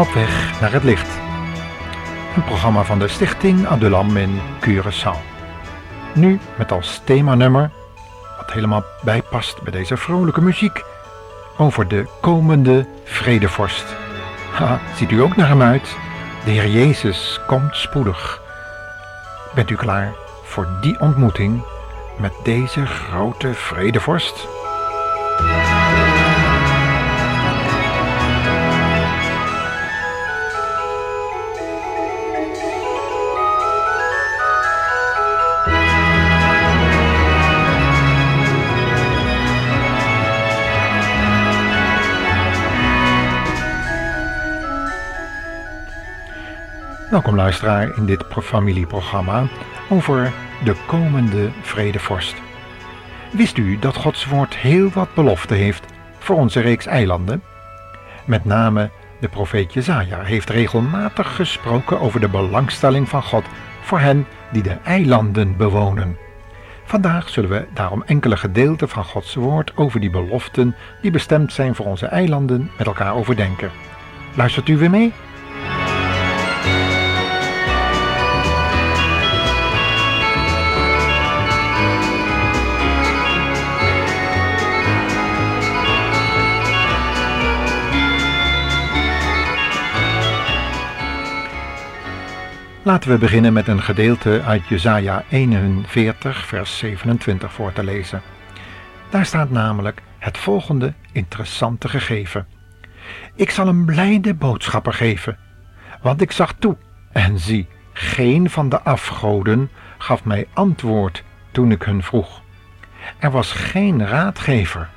Op weg naar het licht. Een programma van de Stichting Adulam in Curaçao. Nu met als themanummer, wat helemaal bijpast bij deze vrolijke muziek, over de komende vredevorst. Ha, ziet u ook naar hem uit? De Heer Jezus komt spoedig. Bent u klaar voor die ontmoeting met deze grote vredevorst? Welkom luisteraar in dit familieprogramma over de komende vredevorst. Wist u dat Gods woord heel wat belofte heeft voor onze reeks eilanden? Met name de profeet Jezaja heeft regelmatig gesproken over de belangstelling van God voor hen die de eilanden bewonen. Vandaag zullen we daarom enkele gedeelten van Gods woord over die beloften die bestemd zijn voor onze eilanden met elkaar overdenken. Luistert u weer mee? Laten we beginnen met een gedeelte uit Jesaja 41, vers 27 voor te lezen. Daar staat namelijk het volgende interessante gegeven. Ik zal een blijde boodschapper geven, want ik zag toe en zie, geen van de afgoden gaf mij antwoord toen ik hun vroeg. Er was geen raadgever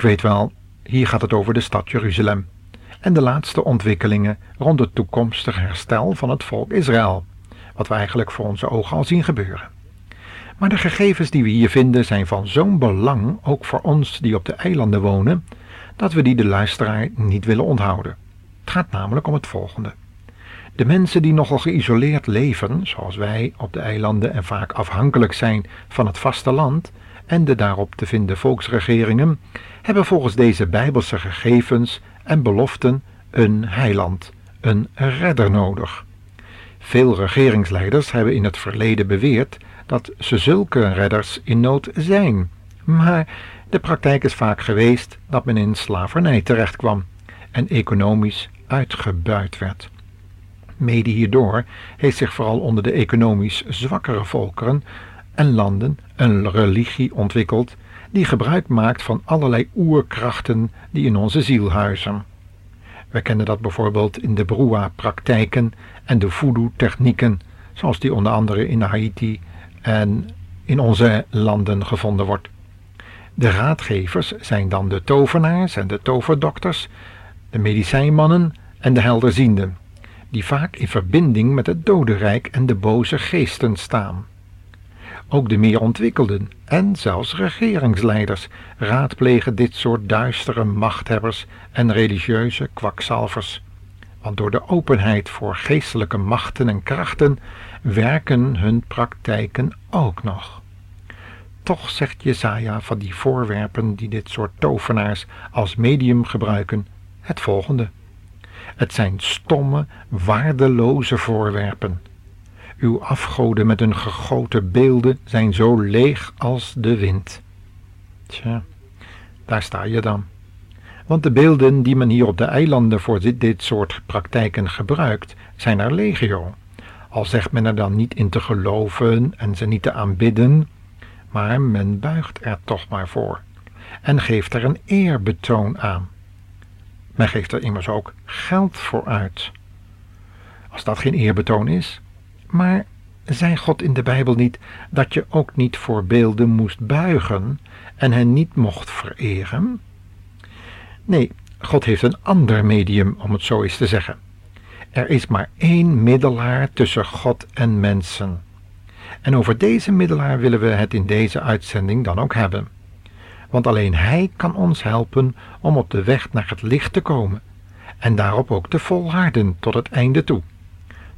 Ik weet wel, hier gaat het over de stad Jeruzalem en de laatste ontwikkelingen rond het toekomstig herstel van het volk Israël, wat we eigenlijk voor onze ogen al zien gebeuren. Maar de gegevens die we hier vinden zijn van zo'n belang, ook voor ons die op de eilanden wonen, dat we die de luisteraar niet willen onthouden. Het gaat namelijk om het volgende. De mensen die nogal geïsoleerd leven, zoals wij op de eilanden en vaak afhankelijk zijn van het vasteland en de daarop te vinden volksregeringen, hebben volgens deze bijbelse gegevens en beloften een heiland, een redder nodig. Veel regeringsleiders hebben in het verleden beweerd dat ze zulke redders in nood zijn, maar de praktijk is vaak geweest dat men in slavernij terechtkwam en economisch uitgebuit werd. Mede hierdoor heeft zich vooral onder de economisch zwakkere volkeren en landen een religie ontwikkeld die gebruik maakt van allerlei oerkrachten die in onze ziel huizen. We kennen dat bijvoorbeeld in de Brua-praktijken en de voodoo-technieken, zoals die onder andere in Haiti en in onze landen gevonden wordt. De raadgevers zijn dan de tovenaars en de toverdokters, de medicijnmannen en de helderzienden, die vaak in verbinding met het dodenrijk en de boze geesten staan. Ook de meer ontwikkelden en zelfs regeringsleiders raadplegen dit soort duistere machthebbers en religieuze kwakzalvers. Want door de openheid voor geestelijke machten en krachten werken hun praktijken ook nog. Toch zegt Jesaja van die voorwerpen die dit soort tovenaars als medium gebruiken het volgende. Het zijn stomme, waardeloze voorwerpen uw afgoden met hun gegoten beelden zijn zo leeg als de wind. Tja, daar sta je dan. Want de beelden die men hier op de eilanden voor dit, soort praktijken gebruikt, zijn er legio. Al zegt men er dan niet in te geloven en ze niet te aanbidden, maar men buigt er toch maar voor en geeft er een eerbetoon aan. Men geeft er immers ook geld voor uit. Als dat geen eerbetoon is, maar zei God in de Bijbel niet dat je ook niet voor beelden moest buigen en hen niet mocht vereren? Nee, God heeft een ander medium, om het zo eens te zeggen. Er is maar één middelaar tussen God en mensen. En over deze middelaar willen we het in deze uitzending dan ook hebben. Want alleen Hij kan ons helpen om op de weg naar het licht te komen en daarop ook te volharden tot het einde toe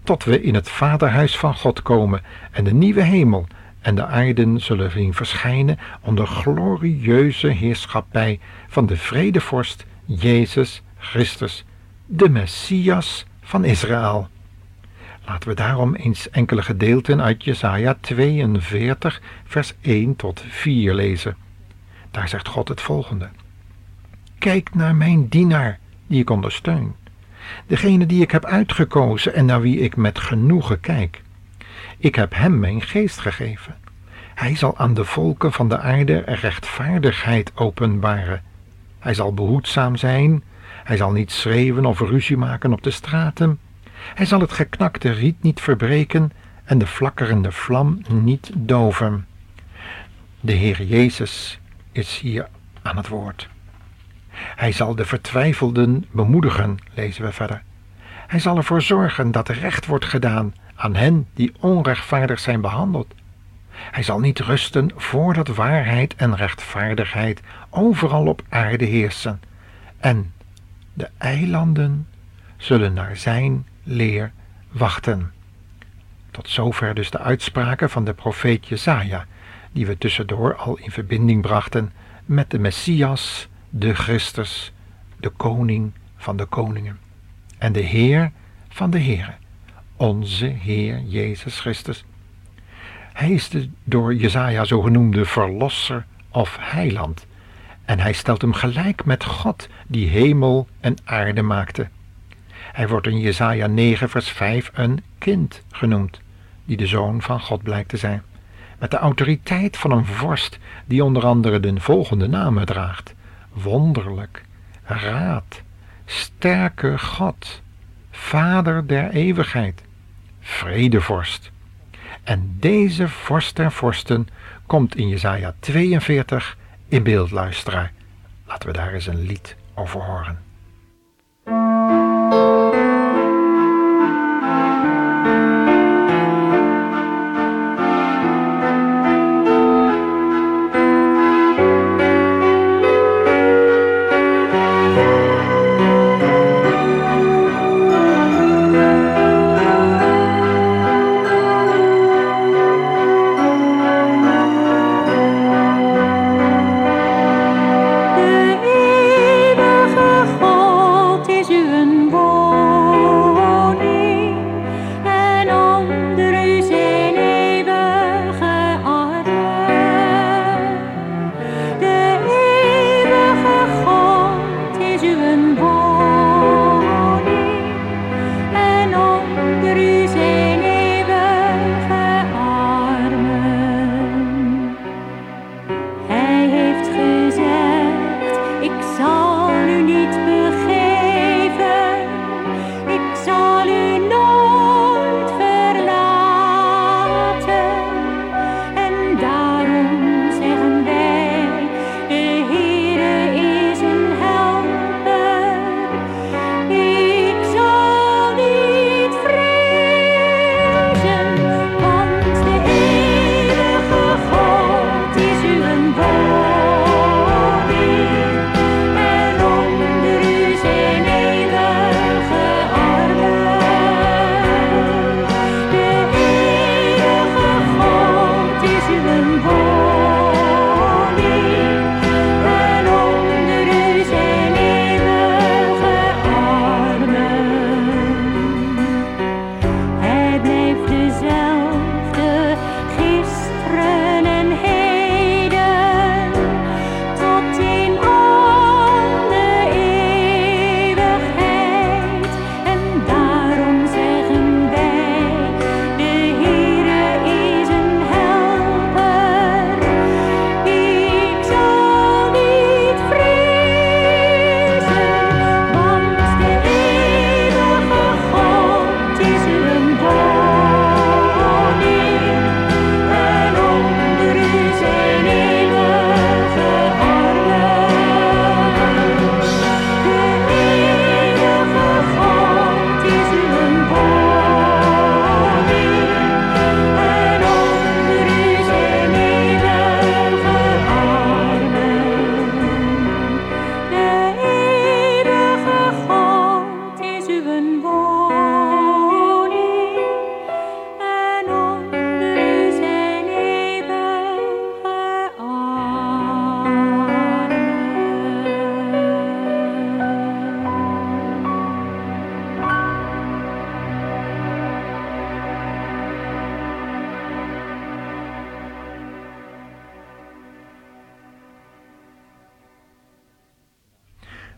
tot we in het vaderhuis van God komen en de nieuwe hemel en de aarde zullen zien verschijnen onder glorieuze heerschappij van de vredevorst Jezus Christus, de Messias van Israël. Laten we daarom eens enkele gedeelten uit Jesaja 42, vers 1 tot 4 lezen. Daar zegt God het volgende. Kijk naar mijn dienaar, die ik ondersteun. Degene die ik heb uitgekozen en naar wie ik met genoegen kijk. Ik heb hem mijn geest gegeven. Hij zal aan de volken van de aarde rechtvaardigheid openbaren. Hij zal behoedzaam zijn. Hij zal niet schreeuwen of ruzie maken op de straten. Hij zal het geknakte riet niet verbreken en de flakkerende vlam niet doven. De Heer Jezus is hier aan het woord. Hij zal de vertwijfelden bemoedigen, lezen we verder. Hij zal ervoor zorgen dat recht wordt gedaan aan hen die onrechtvaardig zijn behandeld. Hij zal niet rusten voordat waarheid en rechtvaardigheid overal op aarde heersen. En de eilanden zullen naar zijn leer wachten. Tot zover dus de uitspraken van de profeet Jesaja, die we tussendoor al in verbinding brachten met de Messias, de Christus, de koning van de koningen en de Heer van de Heren, onze Heer Jezus Christus. Hij is de door Jezaja zo genoemde verlosser of heiland en hij stelt hem gelijk met God die hemel en aarde maakte. Hij wordt in Jesaja 9 vers 5 een kind genoemd, die de zoon van God blijkt te zijn, met de autoriteit van een vorst die onder andere de volgende namen draagt wonderlijk, raad, sterke God, Vader der eeuwigheid, vredevorst. En deze vorst der vorsten komt in Jesaja 42 in beeld, luisteraar. Laten we daar eens een lied over horen.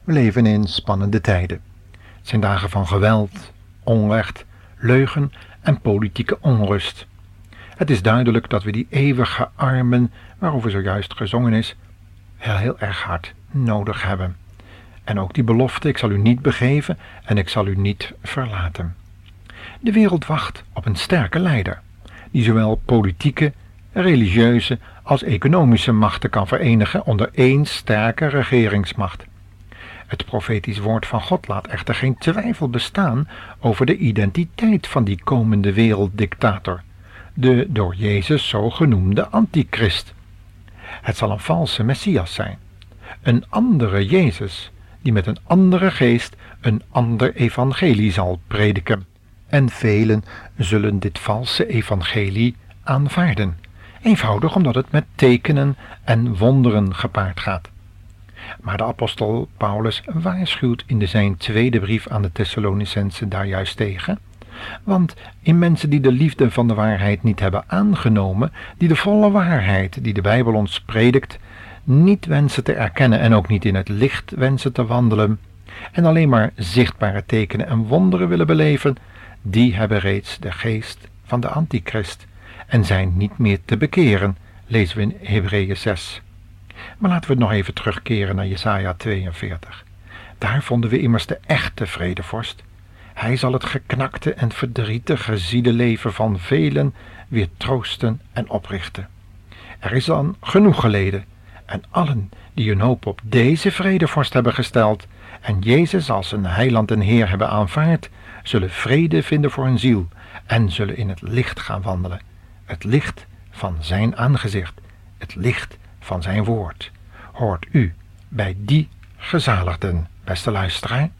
We leven in spannende tijden. Het zijn dagen van geweld, onrecht, leugen en politieke onrust. Het is duidelijk dat we die eeuwige armen, waarover zojuist gezongen is, heel, erg hard nodig hebben. En ook die belofte, ik zal u niet begeven en ik zal u niet verlaten. De wereld wacht op een sterke leider, die zowel politieke, religieuze als economische machten kan verenigen onder één sterke regeringsmacht. Het profetisch woord van God laat echter geen twijfel bestaan over de identiteit van die komende werelddictator, de door Jezus zo genoemde antichrist. Het zal een valse Messias zijn, een andere Jezus, die met een andere geest een ander evangelie zal prediken. En velen zullen dit valse evangelie aanvaarden, eenvoudig omdat het met tekenen en wonderen gepaard gaat. Maar de apostel Paulus waarschuwt in zijn tweede brief aan de Thessalonicensen daar juist tegen. Want in mensen die de liefde van de waarheid niet hebben aangenomen, die de volle waarheid die de Bijbel ons predikt, niet wensen te erkennen en ook niet in het licht wensen te wandelen, en alleen maar zichtbare tekenen en wonderen willen beleven, die hebben reeds de geest van de antichrist en zijn niet meer te bekeren, lezen we in Hebreeën 6. Maar laten we nog even terugkeren naar Jesaja 42. Daar vonden we immers de echte vredevorst. Hij zal het geknakte en verdrietige zielenleven van velen weer troosten en oprichten. Er is dan genoeg geleden, en allen die hun hoop op deze vredevorst hebben gesteld en Jezus als een heiland en Heer hebben aanvaard, zullen vrede vinden voor hun ziel en zullen in het licht gaan wandelen. Het licht van zijn aangezicht, het licht van zijn woord. Hoort u bij die gezaligden, beste luisteraar?